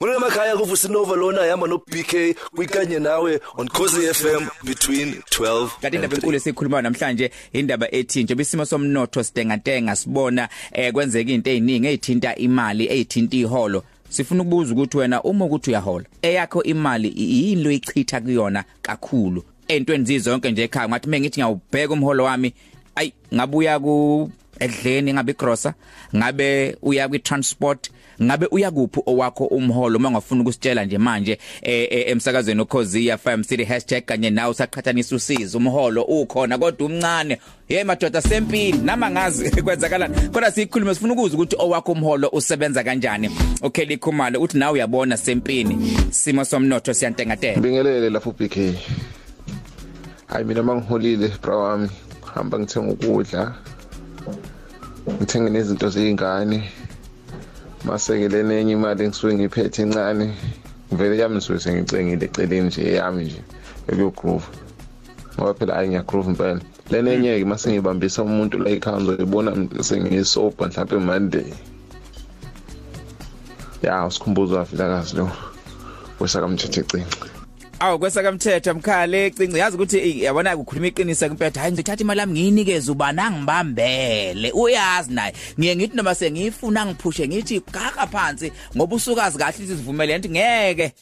Mona makhaya kuvusinova lona yama no BK kwikanye nawe on Khosi FM between 12 kanti indaba enkulu esikhuluma namhlanje indaba ethi nje bisimo somnotho sidengatenga sibona eh kwenzeka izinto eziningi ezithinta imali ezithinta iholo. Sifuna ukubuza ukuthi wena uma ukuthi uyahola eyakho imali yini lo ichitha kuyona kakhulu? Entweni zizonke nje ekhaya ngathi mengithi ngiyawubheka umholo wami ayi ngabuya ku edleni ngabe grocer ngabe uya kwi transport ngabe uya kuphi owakho umholo uma ungafuna ukusitshela nje manje emsakazweni okhozia FM City #kanye nawe saqhathanisa usizo. Umholo ukhona kodwa umncane. Hey madoda sempini nama ngazi kwenzakala kodwa sikhulume sifuna ukuza ukuthi owakho umholo usebenza kanjani? Okay likhumalo uthi nawe uyabona sempini simo somnotho siyantengatela Bingelele lapho BK Hayi mina mangiholile bra wami hamba ngithenga ukudla. Ngithenge nezinto zezingane maseke lenye imali engisuke ngiphethe encane vele yami ngisuke sengicengile eceleni nje yami nje eyogroove. Ngoba phela hayi ngiyagroove impela lenenye ke mase ngibambisa umuntu la ikhaya ngizoyibona sengiyisopa mhlawumbe Monday. Ya usikhumbuzo wafilakazi lo wesaka mthethe cinci Awu kwesaka mthetho mkhale. Cinci yazi ukuthi yabona ukukhuluma iqiniso kumpetha hayi ngithatha imali yami ngiyinikeze ubana ngibambele uyazi naye ngiye ngithi noma sengifuna ngiphushe ngithi gaga phansi ngoba usukazi kahle izivumele enti ngeke.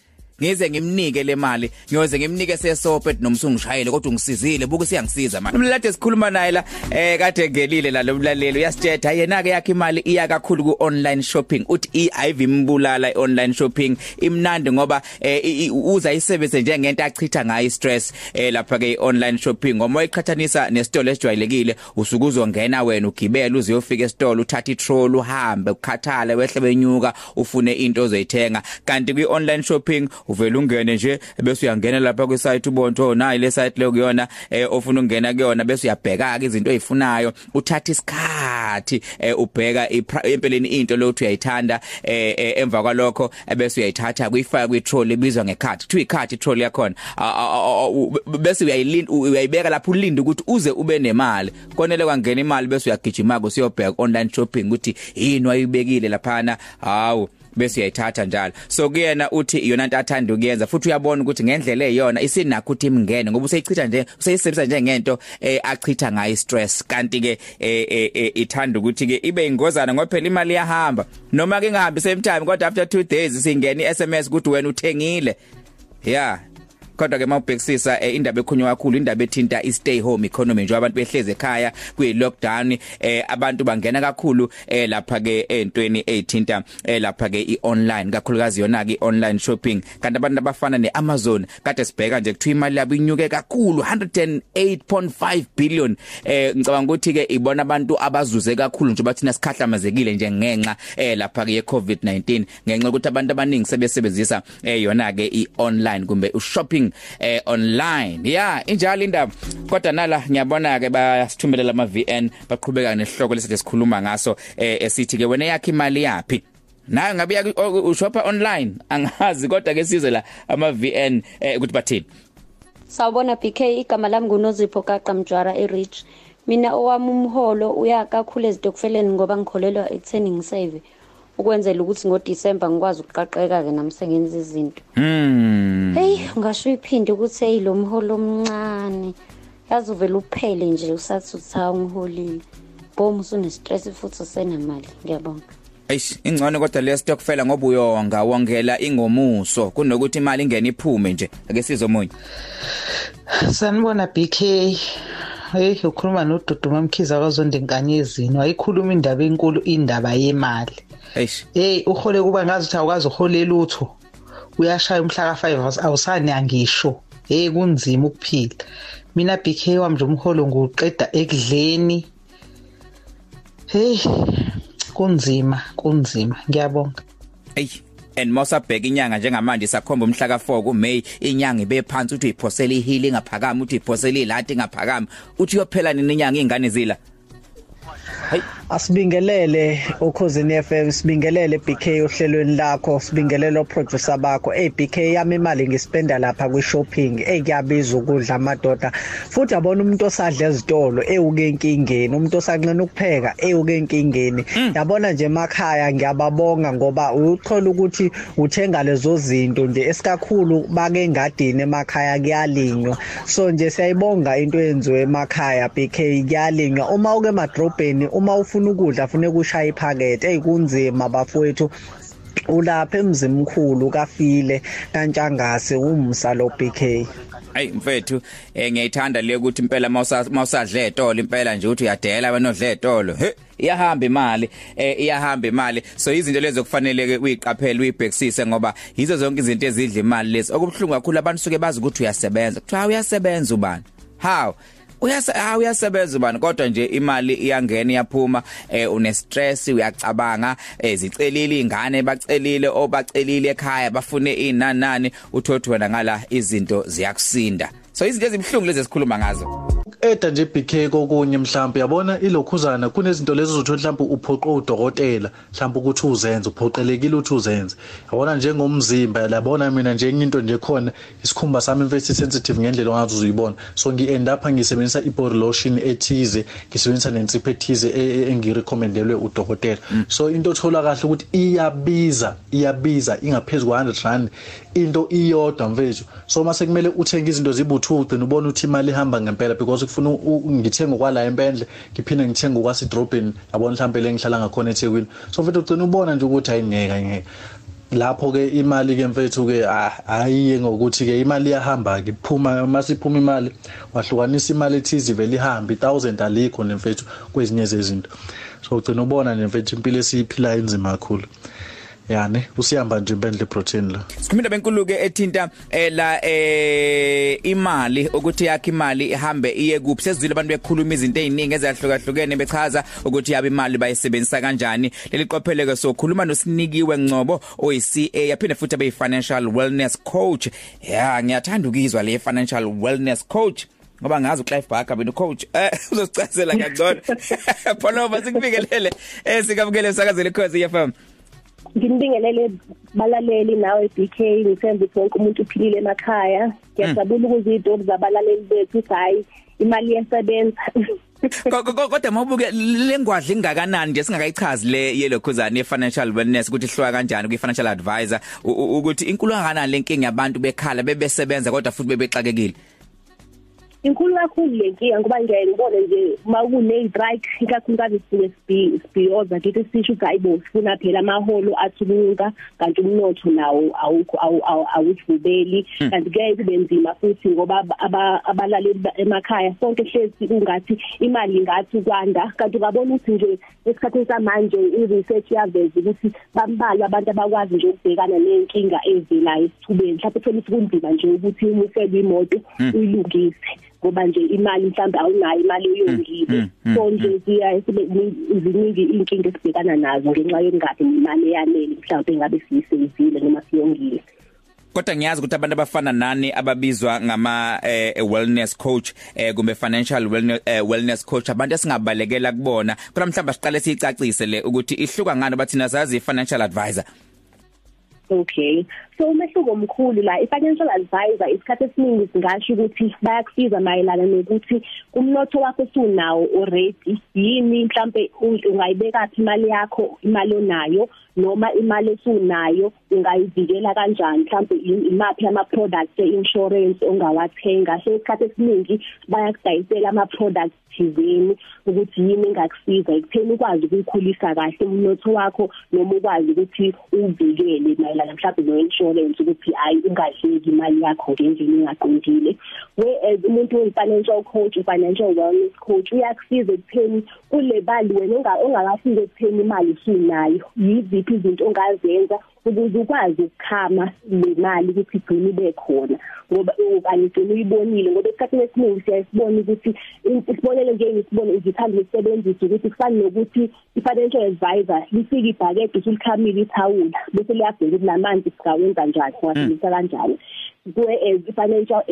Ngize ngimnike le mali ngiyoze ngimnike sesope nomsungishayele kodwa ungisizile. Buku siyangisiza manje. Umlade sikhuluma naye la eh kade ngelile la lomlaleli uyasithetha yena ke yakhe imali iya kakhulu ku online shopping. Uthi iIV imbulala i-online shopping. Imnandi ngoba eh, uza isebenzise njengento achitha ngayo stress eh lapha ke online shopping. Ngoba uyiqhathanisa nesitolo esijwayelekile usuke uzongena wena ugibela uze uyofika esitolo uthatha itroll uhambe ukhathala wehle benyuka ufune into ozoyithenga. Kanti kwi online shopping uvela ungene nje bese uyangena lapha kwi site ubonto nayi le site leyo kuyona eh ofuna ukungena kuyona bese uyabheka ke izinto ezifunayo uthatha isikhathi eh ubheka empeleni into lo uthi uyayithanda eh emva kwalokho bese uyayithatha kuyifaka kwi trolley ibizwa ngecard kuthiwa icard itrolley yakhona. Bese uyayilinda uyayibeka lapho ulinda ukuthi uze ube nemali. Konele kwangena imali bese uyagijima ko siyobheka online shopping ukuthi yini wayibekile laphana hawu. Bese uyayithatha njalo. So kuyena uthi iyona into athanda ukuyenza futhi uyabona ukuthi ngendlela eyona isinakho ukuthi imngene ngoba useyichitha nje useyisebenzisa njengento eh achitha ngayo stress kanti ke eh ithanda ukuthi ke ibe ingozana ngoba phela imali yahamba noma ke ingahambi same time kodwa after 2 days singena iSMS ukuthi wena uthengile. Yeah. Kodwa ke mawubhekisisa eh, indaba ekhunywa kakhulu indaba ethinta i stay home economy nje abantu behleze ekhaya kwi lockdown eh abantu bangena kakhulu eh lapha ke entweni ezithinta eh lapha ke i online kakhulukazi yona ke online shopping. Kanti abantu abafana neAmazon kade sibheka nje kuthiwa imali yabo inyuke kakhulu 108.5 billion. Eh ngicabanga ukuthi ke ibona abantu abazuze kakhulu nje bathina sikhahlamazekile nje ngenxa eh lapha ke COVID-19 ngenxa ukuthi abantu abaningi sebesebenzisa eh yona ke i online kumbe u shopping eh online. Yeah injalo indaba. Kodwa nala ngiyabona ke bayasithumelela ama VN baqhubeka nesihloko lesithi sikhuluma ngaso eh esithi ke wena yakhe imali yapi nayo ngabe ushopha online? Angazi kodwa ke sizwe la ama VN eh ukuthi bathini. Sawubona BK igama lami nguNozipho Gaqa Mjwara eRich mina owami umholo uya kakhulu ezitokufeleni ngoba ngikholelwa ekutheni ngisave ukwenzela ukuthi ngoDisemba ngikwazi ukuqaqeka ke nami sengenza izinto. Mm hey ungasho iphinde ukuthi hey lo mholo omncane. Yazi uvela uphele nje usathi utha ngiholile bom usune stress futhi usenamali. Ngiyabonga. Eish ingcono kodwa le stock fela ngoba uyonga wongela ingomuso. Kunokuthi imali ingene iphume nje ake sizomunye Sanibona BK Hey ukhuluma noDuduma Mkhiza kwaZonde Nkanyezini wayikhuluma indaba enkulu indaba yemali. Eish Hey uhole kuba ngazi ukuthi awukazi uhole lutho. Uyashaya umhla ka5 awusani angisho. Hey kunzima ukuphila. Mina BK wami nje umholo nguqeda ekudleni. Hey kunzima kunzima. Ngiyabonga. Ey and mosabheka inyanga njengamanje sakhomba umhla ka4 kuMay inyanga ibe phansi uthi uyiphosela ihili ngaphakama uthi uyiphosela ilati ngaphakama uthi uyophela nini inyanga ingane zila? Hey Asibingelele ukhosini FM sibingelele BK ohlelweni lakho sibingelele oproducer bakho. Hey BK yami imali ngispenda lapha kwi shopping hey kuyabiza ukudla amadoda. Futhi abona umuntu osadla ezitolo ewuke enkingeni. Umuntu osanqena ukupheka ewuke enkingeni. Yabona nje emakhaya ngiyababonga ngoba uthola ukuthi uthenga lezo zinto nje. Esikakhulu bake engadini emakhaya kuyalinywa. So nje siyayibonga into yenziwe emakhaya BK kuyalinywa. Uma uke emadrobheni uma ufuna ukudla funeka ushaye iphakethe eyikunzima bafowethu. Ulapha emzimkhulu kafile kantshangase umsa lo BK Hey mfethu eh ngiyayithanda le ukuthi impela mawusadla etolo impela nje uthi uyadela abanodla etolo he iyahamba imali eh iyahamba imali. So izinto lezo kufanele uyiqaphele uyibhekisise ngoba yizo zonke izinto ezidla imali lezi. Okubhlungu kakhulu abantu suke bazi ukuthi uyasebenza. Kuthiwa uyasebenza ubani? How uyase ah uyasebenza ubani? Kodwa nje imali iyangena iyaphuma eh une stress uyacabanga ezicelile ingane bacelile obacelile ekhaya bafune inanani uthothi wena ngala izinto ziyakusinda. So izinto ezibhlungu lezi esikhuluma ngazo. Eda nje BK kokunye mhlawumbe yabona? Ilokhuzana kunezinto lezo uzothola mhlawumbe uphoqo udokotela mhlawumbe ukuthi uzenze uphoqelekile ukuthi uzenze. Yabona? Njengomzimba yabona mina nje into nje khona isikhumba sami mfethu sensitive ngendlela ongathi uzuyibona. So ngi end up ngisebenzisa i body lotion ethize ngisebenzisa nensipho ethize engirecommendelwe udokotela. So into othola kahle ukuthi iyabiza iyabiza ingaphezulu kwa 100 rand into iyodwa mfethu. So mase kumele uthenge izinto zibuthu ugcina ubona ukuthi imali ihamba ngempela because kufuna ngithenga kwala empendle ngiphinde ngithenga kwasidrobheni yabona mhlawumbe le ngihlala ngakhona eThekwini. So mfethu ugcina ubona nje ukuthi ayingeka ngeke lapho ke imali ke mfethu ke ayiye ngokuthi ke imali iyahamba ke iphuma masiphuma imali wahlukanisa imali ethize vele ihambe. 1000 alikho nemfethu kwezinye zezinto. So ugcina ubona nje mfethu impilo esiyiphila enzima kakhulu. Yani usihamba nje impendle protein la. Sikhumina benkuluke ethinta eh, la eh imali ukuthi yakhe imali ihambe iye kuphi. Sezizwile abantu bekhuluma izinto eziningi ezahlukahlukene bechaza ukuthi yabe imali bayisebenzisa kanjani. Leli qopheleke sokhuluma noSinikiwe Ngcobo oyiCA yaphinde futhi abe financial wellness coach. Ya ngiyathanda ukizwa le financial wellness coach ngoba ngazi uClive Barker beno coach. Eh uzosicazela kangcono. Phonova sikubikelele eh sikamukele sakazele khosi FM nginibingelele balaleli nawe BK ngithemba ukuthi wonke umuntu uphilile emakhaya. Ngiyajabula ukuze izinto zabalaleli bethu hayi imali yesebenza kodwa mawubuke lengwadla ingakanani nje singakayichazi le yelokhuzana ye-financial wellness ukuthi ihluka kanjani kwi-financial advisor ukuthi inkulu kangakanani lenkinga yabantu bekhala bebesebenza kodwa futhi bebexakekile inkulu kakhulu lenkinga ngoba ngiyaye ngibone nje uma kune-strike ikakhulukazi sine sibhiyoza ngithi sisho ukuthi hayibo sifuna phela amaholo athuluka kanti umnotho nawo awukho awujubeli kanti kuyaye kube nzima futhi ngoba abalaleli emakhaya sonke hlezi kungathi imali ngathi kwanda kanti ungabona ukuthi nje esikhathini samanje i-research yaveza ukuthi bambalwa abantu abakwazi nje ukubhekana nenkinga ezelayo esithubeni. Mhlawumbe uthola ukuthi kunzima nje ukuthi uma uselwe imoto uyilungise. Ngoba nje imali mhlawumbe awunayo imali uyongile. So nje siya ziningi inkinga esibhekana nazo ngenxa yokungabi imali eyanele mhlawumbe engabe siyisevile noma siyongile. Kodwa ngiyazi ukuthi abantu abafana nani ababizwa ngama eh, wellness coach eh, kumbe financial wellness, eh, wellness coach abantu esingabalekela kubona. Kodwa mhlawumbe siqale siyicacise le ukuthi ihluka ngani bathina sazi financial advisor. Okay. So umehluko omkhulu la. I-financial advisor isikhathi esiningi singasho ukuthi bayakusiza mayelana nokuthi umnotho wakho usunawo already yini mhlambe ungayibeka phi imali yakho imali onayo noma imali esunayo ungayivikela kanjani mhlambe imaphi ama products einsurance ongawathenga. So isikhathi esiningi bayakudayisela ama products thizeni ukuthi yini engakusiza ekutheni ukwazi ukukhulisa kahle umnotho wakho noma ukwazi ukuthi uvikele mayelana mhlawumbe no insurance ukuthi hayi ungadleki imali yakho ngendlela engaqondile. Whereas umuntu oyi-financial coach financial wellness coach uyakusiza ekutheni kule bali wena ongakafiki ekutheni imali usunayo. Yiziphi izinto ongazenza ukuze ukwazi ukukhama le mali ukuthi igcine ibe khona. Ngoba okanye igcine uyibonile ngoba esikhathini esiningi siyasibona ukuthi isibonele nje ngisibone ngithanda ukusebenzisa ukuthi kufana nokuthi i-financial advisor lifika ibhakede usulikhamile ithawula bese liyabheka ukuthi lamanzi singawenza njani singasebenzisa kanjani. Kuwe as financial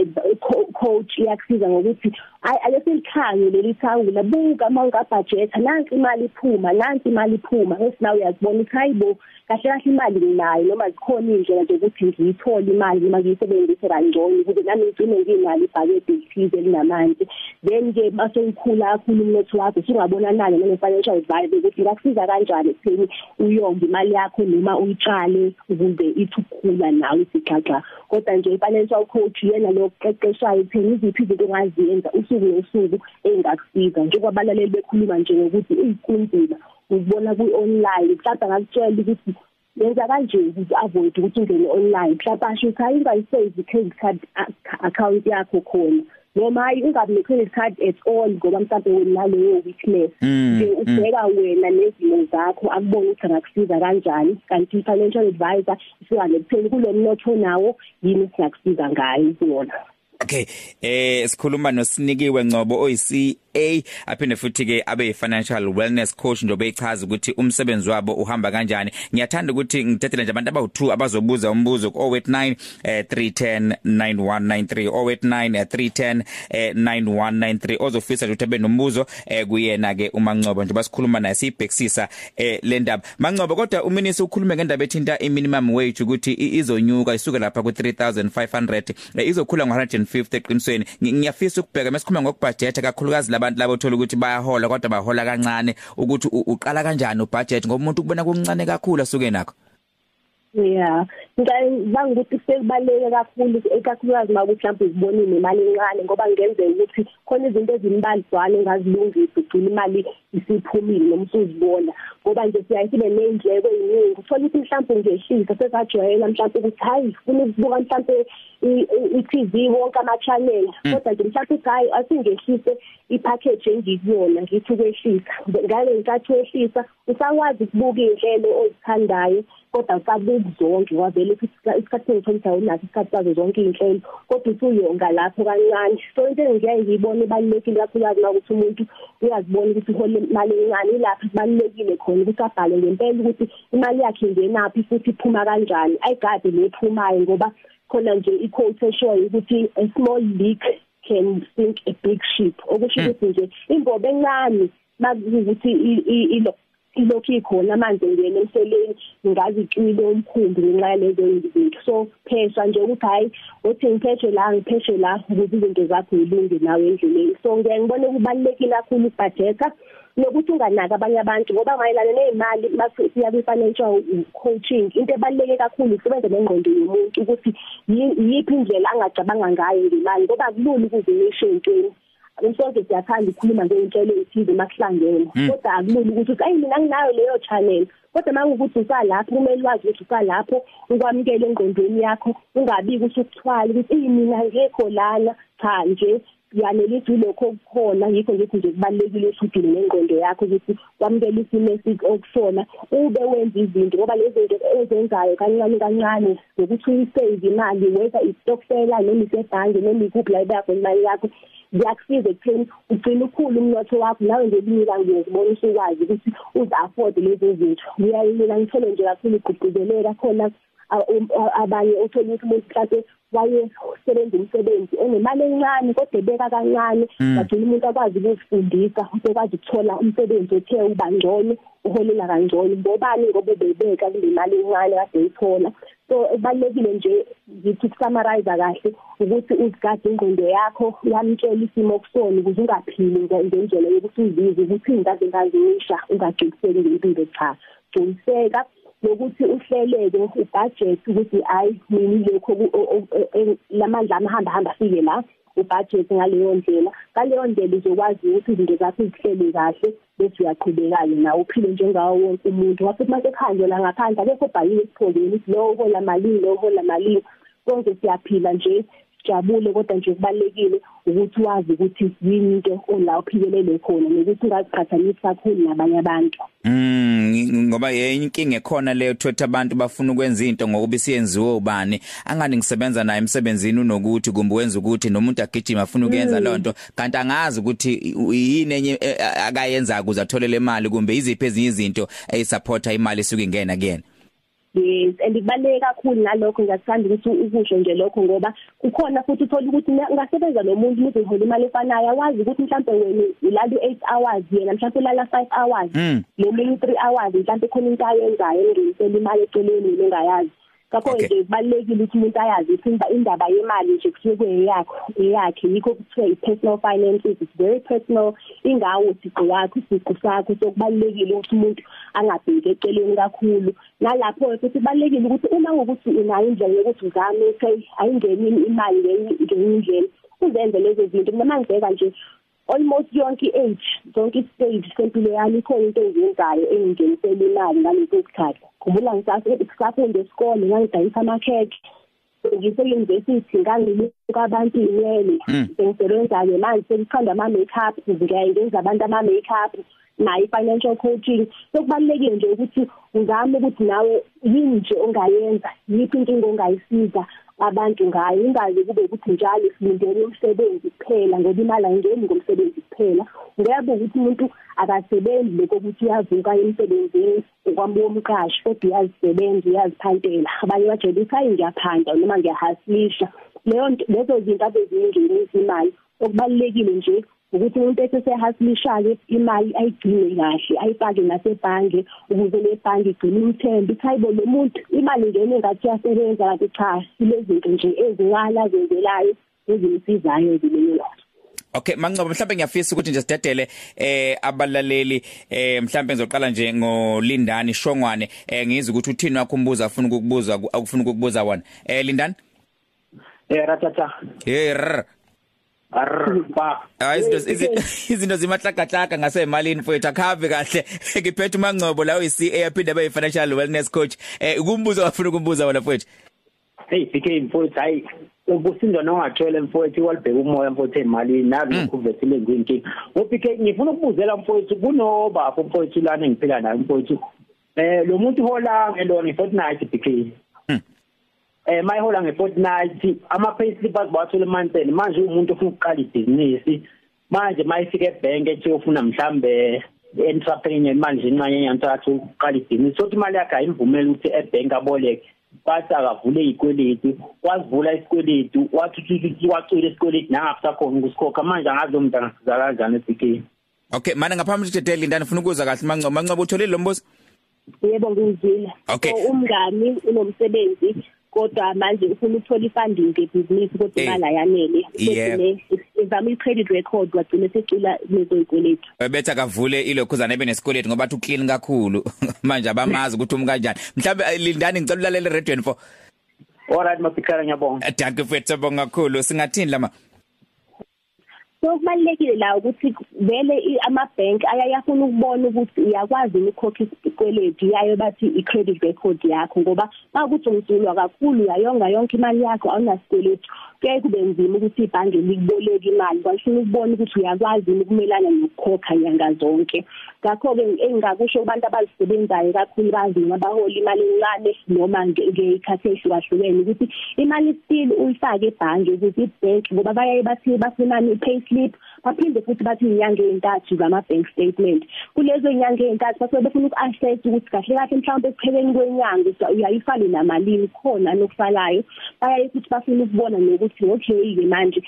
coach iyakusiza ngokuthi ake silikhange leli thangula buka mawunga budget nansi imali iphuma nansi imali iphuma bese nawe uyazibona ukuthi hayibo kahle kahle imali nginayo noma zikhona indlela nje ukuthi ngiyithole imali noma ngiyisebenzise kangcono ukuze nami ngigcine nginalo ibhakethi elithize elinamanzi then ke base ngikhula kakhulu umnotho wakho singabona nani noma financial advisor ukuthi ngakusiza kanjani ekutheni uyonga imali yakho noma uyitshale ukuze ithi ukukhula nawe isixaxa kodwa nje financial coach yena lo qeqeshayo ekutheni iziphi izinto ongaziyenza usuku nosuku engakusiza? Njengoba abalaleli bekhuluma nje ngokuthi ikunzima uzibona ku online mhlawumbe ngakutshela ukuthi yenza kanje ukuthi avoid ukuthi ungene online. Mhlawumbe asho ukuthi ayingayisave credit card account yakho khona. Noma hayi ungabi ne credit card at all ngoba mhlawumbe wena leyo weakness. Nje ubheka wena nezimo zakho akubona ukuthi angakusiza kanjani. Kanti financial advisor isuka nekutheni kulo mnotho nawo yini singakusiza ngayo kuwona Okay eh sikhuluma noSinikiwe Ngcobo oyisi A aphinde futhi ke abe financial wellness coach ndobe ichaza ukuthi umsebenzi wabo uhamba kanjani. Ngiyathanda ukuthi ngithathele nje abantu abawu2 abazobuza umbuzo ku 089 eh 310 9193 089 310 eh 9193 ozofisa ukuthi abe nombuzo eh kuyena ke uMangcobo. Nje basikhuluma naye sibhekisisa eh le ndaba. Mangcobo kodwa uminisi ukhulume ngendaba ethinta iminimum wage ukuthi izonyuka isuka lapha ku 3500 izokhula ngo150 eqinisweni. Ngiyafisa ukubheka masikhuluma ngokubudget kakhulukazi labantu labo uthola ukuthi bayahola kodwa bahola kancane ukuthi uqala kanjani ubudget ngoba umuntu kubona kuncane kakhulu asuke nakho. Yeah. Ngicabanga ukuthi sekubaleke kakhulu ekakhulukazi makuthi mhlawumbe uzibonile imali encane ngoba ngenzeka ukuthi khona izinto ezimbalizwana engazilungisa ugcina imali isiphumile noma usuzibona. Ngoba nje siyayisibe nezindleko eziningi uthola ukuthi mhlawumbe ungehlisa sesajwayela mhlawumbe ukuthi hayi ufuna ukubuka mhlawumbe i-TV wonke ama channel kodwa nje mhlawumbe ukuthi hayi asingehlise ipackage engikuyona ngithi ukwehlisa. Ngale nkathi wehlisa usakwazi ukubuka inhlelo ozithandayo kodwa usabuki zonke wavele isikhathi engithola unaso isikhathi sazo zonke inhlelo kodwa usuyonga lapho kancane. So into engiyaye ngiyibona ibalulekile kakhulukazi ukuthi umuntu uyazibona ukuthi uhole imali encane ilapha kubalulekile khona ukuthi abhale ngempela ukuthi imali yakhe ingenaphi futhi iphuma kanjani. Ayigade lephumayo ngoba khona nje i-quote eshoyo ukuthi a small leak can sink a big ship. Okusho ukuthi nje imbobo encane bakuthi ilo ilokhu ikhona manje ngene emseleni ngazi icwile omkhumbi ngenxa yalezo izinto. So phesha nje ukuthi hayi uthi ngipheshe la ngipheshe la ukuze izinto zakho zilunge nawe endleleni. So ngeke ngibone kubalekile kakhulu ibudgeta nokuthi unganaka abanye abantu ngoba mayelana nezimali basiya kwi financial coaching into ebaleke kakhulu isebenza nengqondo yomuntu ukuthi yiphi indlela angacabanga ngayo ngemali ngoba kulula ukuzimisha entweni Ngisonke siyathanda ukukhuluma ngey'nhlelo ezithize makuhlangene. Kodwa akulula ukuthi uthi ayi mina nginayo leyo channel. Kodwa mangukuthi usalapho kumele wazi ukuthi usalapho ukwamukela engqondweni yakho ungabiki usukuthwala ukuthi mina ngekho lana. Cha nje yanelithi lokho okukhona yikho ngithi nje kubalekile ukuthi nengqondo yakho ukuthi kwamukela isimo esikusona ube wenza izinto ngoba lezi zinto ezenzayo kancane kancane ngokuthi uyisave imali whether istokfela noma isebhange noma ikuphi la ibekho imali yakho ziyakusiza ekutheni ugcina ukhulu umnotho wakho nawe nje kunika ngiyozibona usukwazi ukuthi uza afford lezi zinto. Ngiyayilila ngithole nje kakhulu igqugquzeleka khona abanye uthola ukuthi umuntu mhlawumbe wayesebenza umsebenzi onemali encane kodwa ebeka kancane. Bagcina umuntu akwazi ukuzifundisa ukwazi ukuthola umsebenzi othe uba ngcono uholela kangcono. Ngobani ngoba ubebeka kule mali encane kade uyithola? So kubalekile nje ngithi ukusummarize kahle ukuthi uzigade ingqondo yakho yamtshela isimo kusona ukuze ungaphili ngendlela yokuthi uzizwe ukuthi ingaze ngazimisha ungagciliseki ngempilo cha. Qiniseka nokuthi uhleleke ubudget ukuthi hayi mina lokho lamandla amahamba hamba afike la ubudget ngaleyo ndlela. Ngaleyo ndlela uzokwazi ukuthi izinto zakho zihlele kahle bese uyaqhubekayo nawe uphile njengawo wonke umuntu. Wafuthi mase khandle la ngaphandle akekho bhaliwe esiphongeni ukuthi lo uhola malini lo uhola malini. Konke siyaphila nje sijabule kodwa nje kubalekile ukuthi wazi ukuthi yini into ola uphikelele khona nokuthi ungaziqhathanisi kakhulu nabanye abantu. Mm. Ngoba yenye inkinga ekhona leyo thothi abantu bafuna ukwenza into ngokuba isiyenziwe ubani. Angani ngisebenza naye emsebenzini unokuthi kumbe wenza ukuthi nomuntu agijima afuna ukuyenza lonto kanti angazi ukuthi yini enye akayenza ukuze athole le mali kumbe iziphi ezinye izinto eyisupporta imali esuke ingena kuyena. Yes and kubaleke kakhulu nalokho. Ngiyathanda ukuthi ukusho nje lokho ngoba kukhona futhi uthola ukuthi ungasebenza nomuntu ukuthi uhola imali efanayo. Awazi ukuthi mhlawumbe wena ulala 8 hours yena mhlawumbe ulala 5 hours lo munye 3 hours mhlawumbe khona into ayenzayo engenisela imali eceleni lengayazi ngakho nje kubalekile ukuthi umuntu ayazi ukuthi indaba yemali nje kusuke kuyeyakho eyakhe. Yikho kuthiwa i-personal finances it's very personal. Ingawo siqo yakho isiqo sakho. Sokubalekile ukuthi umuntu angabheki eceleni kakhulu. Nalapho futhi kubalekile ukuthi uma ngokuthi unayo indlela yokuthi uzame okay ayingeni imali ngenye indlela uzenze lezo zinto. Mina ngibheka nje almost yonke age zonke stage sempilo yami ikhona into engiyenzayo engingenisela imali ngaleso sikhathi. Khumbula ngisafunde esikole ngangidayisa amakhekhe. Ngise-university ngangiluka abantu inwele sengisebenza-ke manje sengikhanda ama-makeup ngiyayengenza abantu ama-makeup nayo i-financial coaching. Sokubalulekile nje ukuthi uzame ukuthi nawe yini nje ongayenza yiphi inkinga ongayisiza abantu ngayo ingaze kube ukuthi njalo silindele umsebenzi kuphela ngoba imali ayingeni ngomsebenzi kuphela. Ngeke ukuthi umuntu akasebenzi lokuthi uyavuka emsebenzini ukwambuka umqashi kodwa uyazisebenza uyaziphantela abanye bajele ukuthi hayi ngiyaphanda noma ngiyahasilisha leyo lezo zinto abezingenisa imali okubalulekile nje ukuthi umuntu esesehasilisha-ke imali ayigcine kahle ayifake nasebhange ukuze le bhange igcine umthemba ithi hayibo lo muntu imali ngene ngathi iyasebenza kanti cha sile zinto nje ezincane azenzelayo ezimsizayo zileyo Okay mangcobo mhlawumbe ngiyafisa ukuthi nje sidedele eh abalaleli eh mhlawumbe ngizoqala nje ngolindani Shongwane. Eh ngizwe ukuthi uthini wakho umbuza afuna ukukubuza akufuna ukukubuza wona eh Lindani? Eh ratata Eh rr Arba Hayi izinto izinto zimahlakahlaka ngasemalini mfowethu akhave kahle. Ngiphethe mangcobo la uyi-CA yaphinde abe financial wellness coach. Eh ukumbuza wafuna ukumbuza wona mfowethu? Hey BK mfowethu hayi ubusindo nongathwele mfowethu walibheka umoya mfowethu emalini naku uvethile nginkinga ngoBK ngifuna ukubuzela mfowethu kunobapho mfowethu lana engiphila naye mfowethu? Eh lo muntu hola ngelona i-fortnight BK eh mayihola ngefortnight ama payslip azibathole emantseni manje umuntu ufuna ukuqala ibhizinisi manje mayifika ebank ethi ufuna mhlambe entrepreneur manje inqanye yantathu ukuqala ibhizinisi sothi imali yakhe ayimvumela ukuthi ebank aboleke. Bathi akavule izikweletu wazivula isikweletu wathi wacula isikweletu nangakusakhona ukusikhokha. Manje angazi lo muntu angasiza kanjani eBK Okay mana ngaphambi ukuthi Dede Lindani ufuna ukuza kahle? Mangcobo mangcobo utholile lo mbuzo Yebo ngizwile. Okay. So, umngani unomsebenzi. Kodwa manje ufuna ukuthola ifunding ngebhizinisi kodwa Eh. imali ayanele. Yebo. izama i-credit record wagcina secila lezo ikweletu bethi akavule ilokhuzana ebe nesikweletu ngoba athi uclean kakhulu. Manje abamazi ukuthi umi kanjani. Mhlawumbe eh, Lindani ngicela ulalele radio 4 alright mabhikhala ngiyabonga. Danke mfethu sabonga kakhulu. Singathini lama? So kubalekile la ukuthi vele i- ama-bank ayayafuna ukubona ukuthi uyakwazi ukukhokha isikweletu yayo bathi i-credit record yakho ngoba makuthi umsulwa kakhulu uyayonga yonke imali yakho awunasikweletu kuyaye kube nzima ukuthi ibhange likuboleke imali kwafuna ukubona ukuthi uyakwazi ukumelana nokukhokha nyanga zonke. Ngakho-ke engingakusho kubantu abazisebenzayo kakhulukazi nabahola imali encane noma nge- ngey'khathi ey'hlukahlukene ukuthi imali still uyifake ebhange ukuze ibhenki ngoba bayaye bathi bafunani i-payslip baphinde futhi bathi inyanga ey'ntathu zama-bank statement. Kulezo y'nyanga ey'ntathu basuke befuna uku-assess ukuthi kahle kahle mhlawumbe ekupheleni kwenyanga usa- uyayifale namalini khona nokufalayo bayaye futhi bafuna ukubona nokuthi okay-ke manje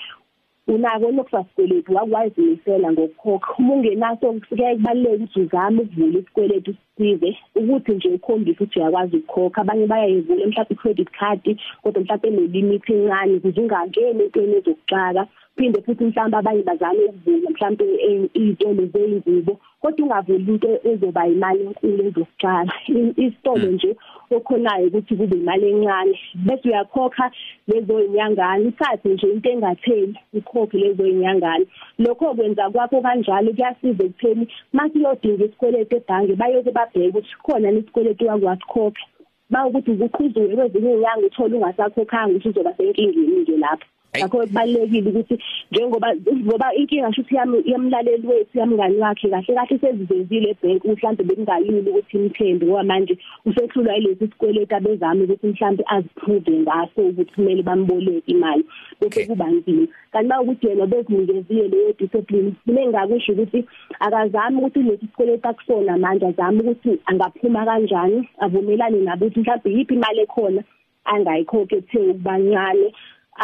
unako lokufasikweletu wakwazi unisela ngokukhokha. Uma ungenaso kuyaye kubaluleke ukuthi uzame ukuvula isikweletu sithize ukuthi nje ukhombise ukuthi uyakwazi ukukhokha. Abanye bayayivula mhlawumbe i-credit card kodwa mhlawumbe enelimithi encane ukuze ungangeni entweni ezokuxaka phinde futhi mhlawumbe abanye bazame ukuvula mhlawumbe e- iy'tolo zey'ngubo kodwa ungavuli into ezoba imali enkulu ezokutshala. I- isitolo nje okhonayo ukuthi kube imali encane bese uyakhokha lezo inyangane uthathe nje into engatheli ukhokhe lezo inyangane lokho kwenza kwakho kanjalo kuyasiza ekutheni mase uyodinga isikweletu ebhange bayoke babheke ukuthi khona nesikweletu wakwasikhokha bawukuthi ukuqhuzuke kwezinye inyanga uthole ungasakhokhanga ukuthi uzoba senkingeni nje lapho. Ngakho kubalekile ukuthi njengoba ngoba inkinga shuthi yami yamlaleli wethu yamngani wakhe kahle kahle sezivezile ebank mhlambe bekungalili ukuthi imthembe ngoba manje usehlulwa yilesi sikweletu abezami ukuthi mhlambe aziprove ngaso ukuthi kumele bamboleke imali bese kuba nzima. Kanti mawukuthi yena bezinikeziwe leyo discipline mina engakusho ukuthi akazami ukuthi lesi sikweletu akusona manje azami ukuthi angaphuma kanjani avumelane nabo ukuthi mhlambe yiphi imali ekhona angayikhokhe ethe ukubancane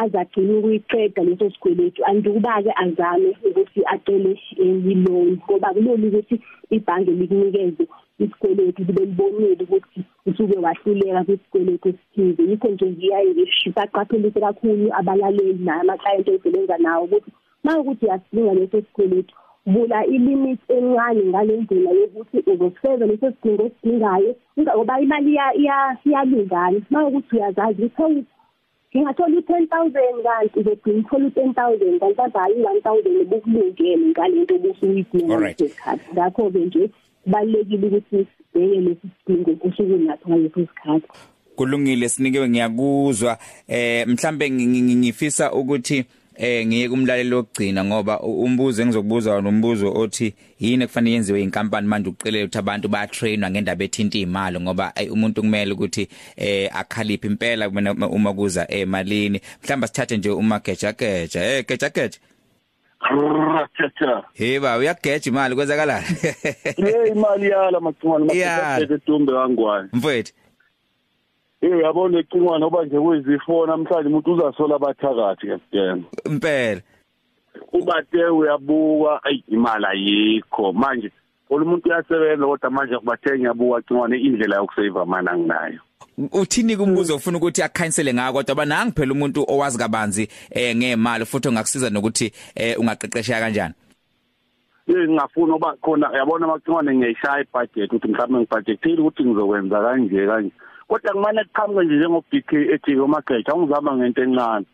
azagcina ukuyiqeda leso sikweletu. Andikuba-ke azame ukuthi acele i-loan ngoba kulona ukuthi ibhange likunikeze isikweletu libe libonile ukuthi usuke wahluleka kwisikweletu esithize. Yikho nje ngiyaye ngisaqaphelise kakhulu abalaleli naye amaklayenti osebenza nawo ukuthi uma ukuthi uyasidinga leso sikweletu vula ilimit encane ngale ndlela yokuthi uzosifeza leso sidingo osidingayo ngoba imali iyalingana. Uma ukuthi uyazazi ukuthi ngingathola i-ten thousand kanti uzogcina uthola i-ten thousand kanti bazayo i-one thousand obukulungele ngalento obusuyidinga ngesikhathi ngakho-ke nje kubalulekile ukuthi sibheke lesi sidingo osuke naso ngaleso sikhathi. Kulungile sinikiwe ngiyakuzwa. Eh mhlambe ngifisa ukuthi eh ngiye kumlaleli lokugcina ngoba umbuzo engizokubuza wona umbuzo othi yini kufanele yenziwe inkampani manje uqelele ukuthi abantu ba trainwa ngendaba ethinta imali ngoba umuntu kumele ukuthi eh akhaliphe impela uma kuza emalini mhlamba sithathe nje uma geja geja eh geja geja Tata. Hey ba uyageja imali kwenzakalani? Hey imali yala macingwane mase Dumbe wangwane. Mfowethu. Eh yabona ecingwane oba nje kwezifo namhlanje umuntu uzasola abathakathi ngempela. Impela. Ubate uyabuka ayi imali ayikho manje umuntu uyasebenza kodwa manje kubathe ngiyabuka cingwane indlela yokusave amana anginayo. uthini kumbuzo ufuna ukuthi akhansele ngako kodwa bananga phela umuntu owazi kabanzi eh ngemali futhi ongakusiza nokuthi eh ungaqeqesha kanjani Eh ngingafuna oba khona yabona macingwane ngiyayishaya ibudget ukuthi mhlawumbe ngibudgetile ukuthi ngizokwenza kanje kanje kodwa kumane kuqhamuke nje njengo BK ethi omageja angizama ngento encane.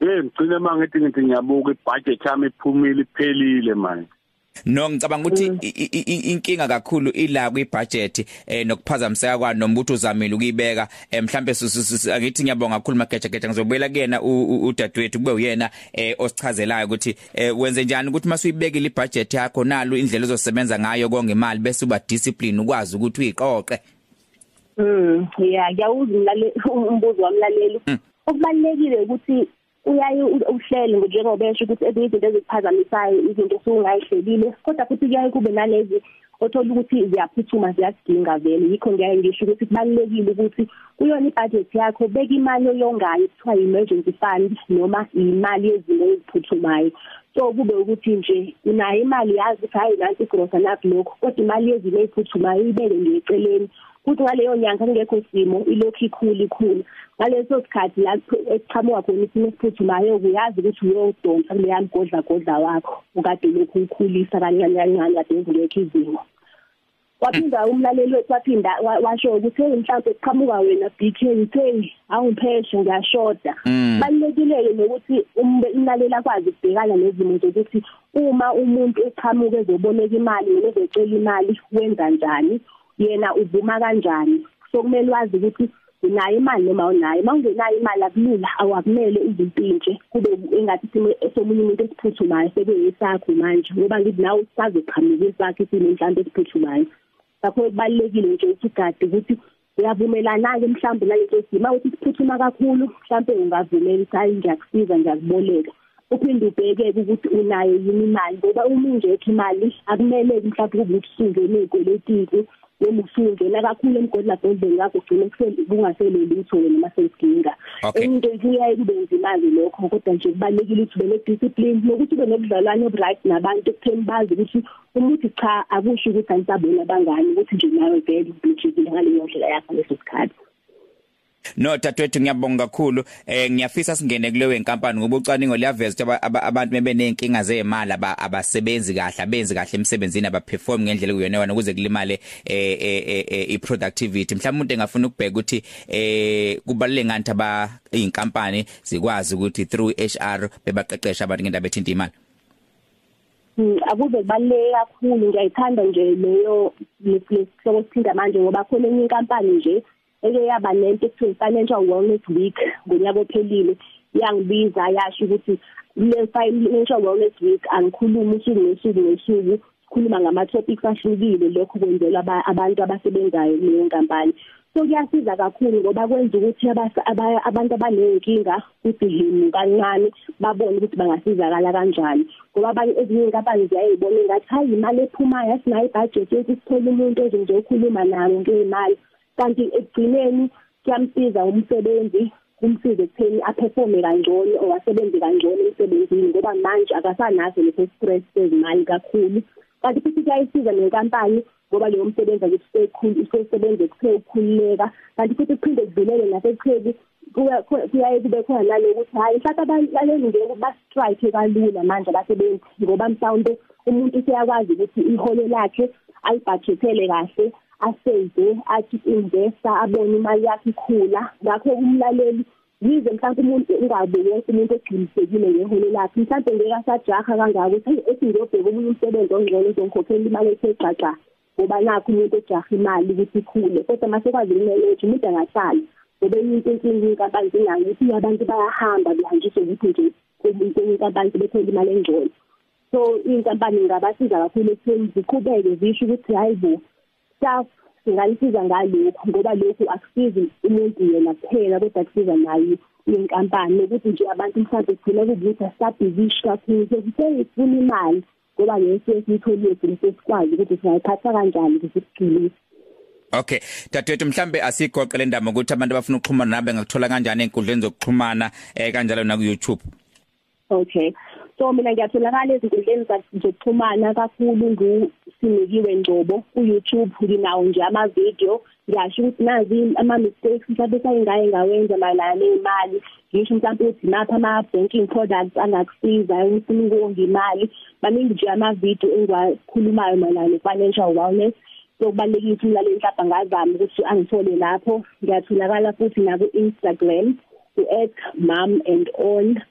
Eh ngicine mangithi ngithi ngiyabuka ibudget yami iphumile iphelile manje. No ngicabanga ukuthi inkinga kakhulu ila kwibudget eh nokuphazamiseka kwani nombuthi uzamile ukuyibeka. Mhlambe angithi ngiyabonga kakhulu mageja geja ngizobuyela kuyena udadewethu kube uyena eh osichazelayo ukuthi wenze njani ukuthi masuyibekile ibudget yakho nalo indlela ozosebenza ngayo konke imali bese uba discipline ukwazi ukuthi uyiqoqe. Mm yeah ngiyawuza umlaleli umbuzo wamlaleli okubalekile ukuthi uyaye uhlele njengoba esho ukuthi ezinye izinto ezikuphazamisayo izinto osungayihlelile kodwa futhi kuyaye kube nalezi othola ukuthi ziyaphuthuma ziyasidinga vele. Yikho ngiyaye ngisho ukuthi kubalulekile ukuthi kuyona ibudget yakho beka imali oyongayo kuthiwa emergency fund noma imali yezinto eziphuthumayo. So kube ukuthi nje unayo imali yazi ukuthi hayi nansi igrosa nakho lokho kodwa imali yezinto eziphuthumayo ibeke nje eceleni futhi ngaleyo nyanga kungekho simo ilokhu ikhulu ikhulu ngaleso sikhathi la eqhamuka khona isimo esiphuthumayo uyazi ukuthi uyodonsa kuleya mgodla godla wakho ukade lokhu ukhulisa kancane kancane kade ngekho izimo. Waphinda umlaleli wethu waphinda washo ukuthi hey mhlawumbe siqhamuka wena BK hey awungipheshe ngiyashoda. Balekile nokuthi umlaleli akwazi ukubhekana nezimo zokuthi uma umuntu eqhamuka ezoboleka imali noma ezocela imali wenza njani? Yena uvuma kanjani? So kumele wazi ukuthi unayo imali noma unayo mawungenayo imali akulula awakumele izimpintshe kube engathi isimo somunye umuntu esiphuthumayo sekuyisakho manje ngoba ngithi nawe usazoqhamuka isakho isimo mhlawumbe esiphuthumayo. Ngakho kubalekile nje ukuthi ugade ukuthi uyavumelana ke mhlawumbe nalento simo. Ukuthi siphuthuma kakhulu mhlawumbe ungavumela ukuthi hayi ngiyakusiza ngiyakuboleka. Uphinde ubheke ukuthi unayo yini imali ngoba uma ingekho imali akumele mhlawumbe kube usungene ezikweletini noma usungena kakhulu emgodla godleni yakho ugcine kungasele lutho wena masesidinga into kuyaye kube nzima-ke lokho kodwa nje kubalulekile ukuthi ube ne-discipline nokuthi ube nobudlalwane obu-right nabantu ekutheni bazi ukuthi umuntu cha akusho ukuthi anisabona abangani ukuthi nje nawe vele ubhijikile ngaleyo ndlela yakho leso sikhathi. No dadwethu ngiyabonga kakhulu eh ngiyafisa singene kuleyo enkampani ngoba ucwaningo liyaveza ukuthi abantu bebe nenkinga zemali abasebenzi kahle abenzi kahle emsebenzini abaperform ngendlela kuyona ukuze kulimale eh i productivity mhlawumbe umuntu engafuna ukubheka ukuthi eh kubaluleke ngani aba inkampani zikwazi ukuthi through HR bebaqeqesha abantu ngendaba ethinta imali akuze kubaluleke kakhulu ngiyayithanda nje leyo lesihloko sithinda manje ngoba khona enye inkampani nje eke yaba nento ekuthiwa financial wellness week ngonyaka ophelile yangibiza yasho ukuthi le financial wellness week angikhulumi usuku nosuku nosuku. Sikhuluma ngama topics ahlukile lokho kwenzela abantu abasebenzayo kuleyo nkampani so kuyasiza kakhulu ngoba kwenza ukuthi abantu abanenkinga kudihini kancane babone ukuthi bangasizakala kanjani. Ngoba abanye ezinye inkampani ziyayibona ngathi hayi imali ephumayo asinayo ibudget yokuthi sithole umuntu ozoze ukhuluma nawo ngeyimali kanti ekugcineni kuyamsiza umsebenzi kumsize ekutheni aperforme kangcono owasebenze kangcono emsebenzini ngoba manje akasanazo leso stress sezimali kakhulu. Kanti futhi kuyayisiza nenkampani ngoba leyo msebenzi akusekhulu usesebenze kuthe ukukhululeka. Kanti futhi kuphinde kudlulele nasekutheni kuyaye kube khona nalokuthi hayi mhlawumbe abalaleli ngeke ba-strike kalula manje abasebenzi ngoba mhlawumbe umuntu useyakwazi ukuthi iholo lakhe alibhajethele kahle asave athi investa abone imali yakhe ikhula. Ngakho umlaleli yize mhlawumbe umuntu ungabe wonke umuntu egcinisekile ngeholo lakhe mhlawumbe ngeke asajaha kangako ukuthi ethi ngiyobheka omunye umsebenzi ongcono uzongikhokhela imali ethe xaxa ngoba nakho umuntu ejaha imali ukuthi ikhule. Kodwa mase kwazi ukumanage umuntu angahlali ngoba enye into inkinga inkampani zinayo ukuthi abantu bayahamba behanjiswe ukuthi nje umuntu inkampani bethola imali engcono. So inkampani ingabasiza kakhulu ekutheni ziqhubeke zisho ukuthi hayi bo staff singalisiza ngalokhu ngoba lokhu akusizi umuntu yena kuphela kodwa kusiza nayo inkampani ukuthi nje abantu mhlawumbe kugcina kubuthi asabhizishi kakhulu. Sesifuna imali ngoba ngeke siyitholile bese sikwazi ukuthi singayiphatha kanjani ukuze sigcilise Okay. Dadethu mhlambe asigoqele indaba ukuthi abantu abafuna ukuxhumana nabe ngakuthola kanjani enkundleni zokuxhumana eh kanjalo na ku YouTube Okay. So mina ngiyatholakala ezinkundleni zokuxhumana kakhulu ngusinikiwe Ngcobo ku YouTube nginawo nje ama video ngiyasho ukuthi nazi ama mistakes mhlawumbe sayingaye ngawenza mayelana nemali ngisho mhlawumbe ukuthi napha ama banking products angakusiza ufuna ukonga imali. Baningi nje ama video engiwakhulumayo mayelana ne financial wellness sokubalekile ukuthi umlaleli mhlawumbe angazama ukuthi angithole lapho. Ngiyatholakala futhi na ku Instagram u@mom and on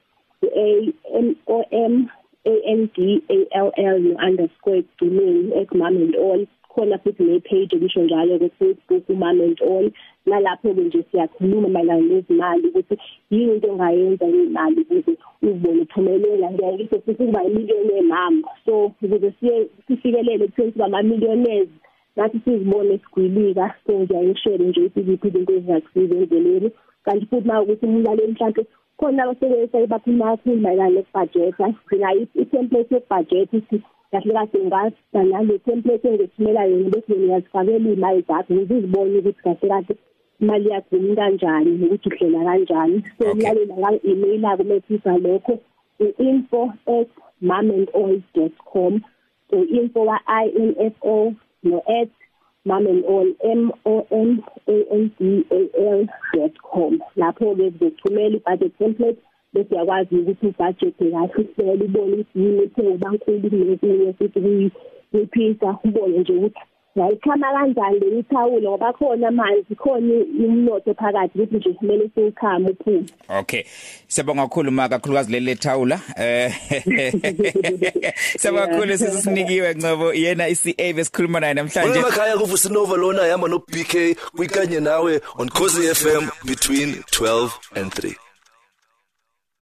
A M O M A N D A L L no underscore egcineni at mom and all khona futhi ne page elisho njalo ku Facebook mom and all nalapho ke nje siyakhuluma mayelana nezimali ukuthi yini into ongayenza ngemali ukuze uzibone uphumelela. Ngeke futhi kuba imillionaire mama so ukuze siye sifikelele kuthi siba ama millionaires nathi sizibone sigwilika. So ngiyayishare nje ukuthi iziphi izinto ezizakusiza endleleni. Kanti futhi mawukuthi umlaleli mhlawumbe khona abasebenzisa bakhuluma kakhulu mayelana nokubhajetha sinayo i-template yokubhajetha ukuthi kahle kahle ngasa nale template engithumela yona bese ngiyazifakela iy'mali zakho ukuze uzibone ukuthi kahle kahle imali yakho umi kanjani nokuthi uhlela kanjani. So umlalela nga-email-ako methisa lokho u-info at momandall dot com so info wa-i n f all m o n a n d a l dot com lapho ke kuzothumela i-budget template bese yakwazi ukuthi ibudget kahle uhlele ubone ukuthi yini ethe ubankulu kunezinye futhi kuyiphisa ubone nje ukuthi yayikhama kanjani le ithawulo ngoba khona manje khona umnotho phakathi ukuthi nje kumele sikhama uphume. Okay. Siyabonga kakhulu ma kakhulukazi leli thawula eh siyabonga kakhulu sisinikiwe Ngcobo. Yena iCA besikhuluma naye namhlanje. Emakhaya kuvusinova lona yama no BK kwikanye nawe on Khosi FM between 12 and 3